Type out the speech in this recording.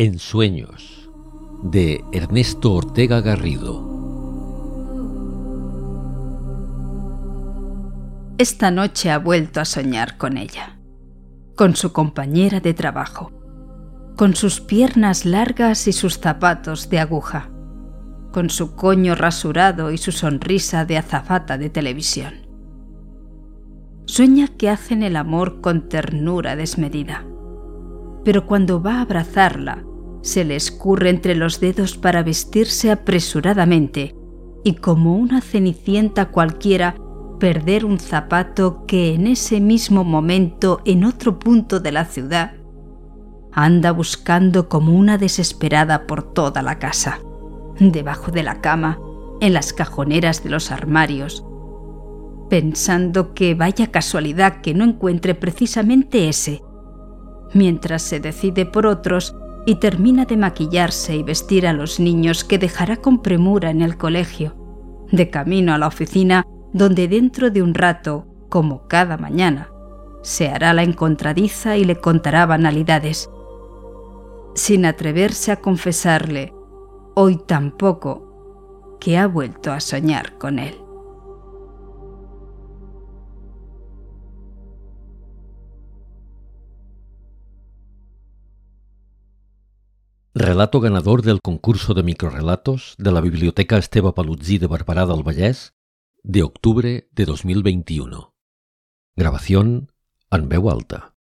En sueños de Ernesto Ortega Garrido. Esta noche ha vuelto a soñar con ella, con su compañera de trabajo, con sus piernas largas y sus zapatos de aguja, con su coño rasurado y su sonrisa de azafata de televisión. Sueña que hacen el amor con ternura desmedida, pero cuando va a abrazarla, se le escurre entre los dedos para vestirse apresuradamente y como una cenicienta cualquiera perder un zapato que en ese mismo momento en otro punto de la ciudad anda buscando como una desesperada por toda la casa, debajo de la cama, en las cajoneras de los armarios, pensando que vaya casualidad que no encuentre precisamente ese, mientras se decide por otros y termina de maquillarse y vestir a los niños que dejará con premura en el colegio, de camino a la oficina donde dentro de un rato, como cada mañana, se hará la encontradiza y le contará banalidades, sin atreverse a confesarle, hoy tampoco, que ha vuelto a soñar con él. Relato ganador del concurso de microrelatos de la Biblioteca Esteve Palutzí de Barberà del Vallès de octubre de 2021. Grabación en veu alta.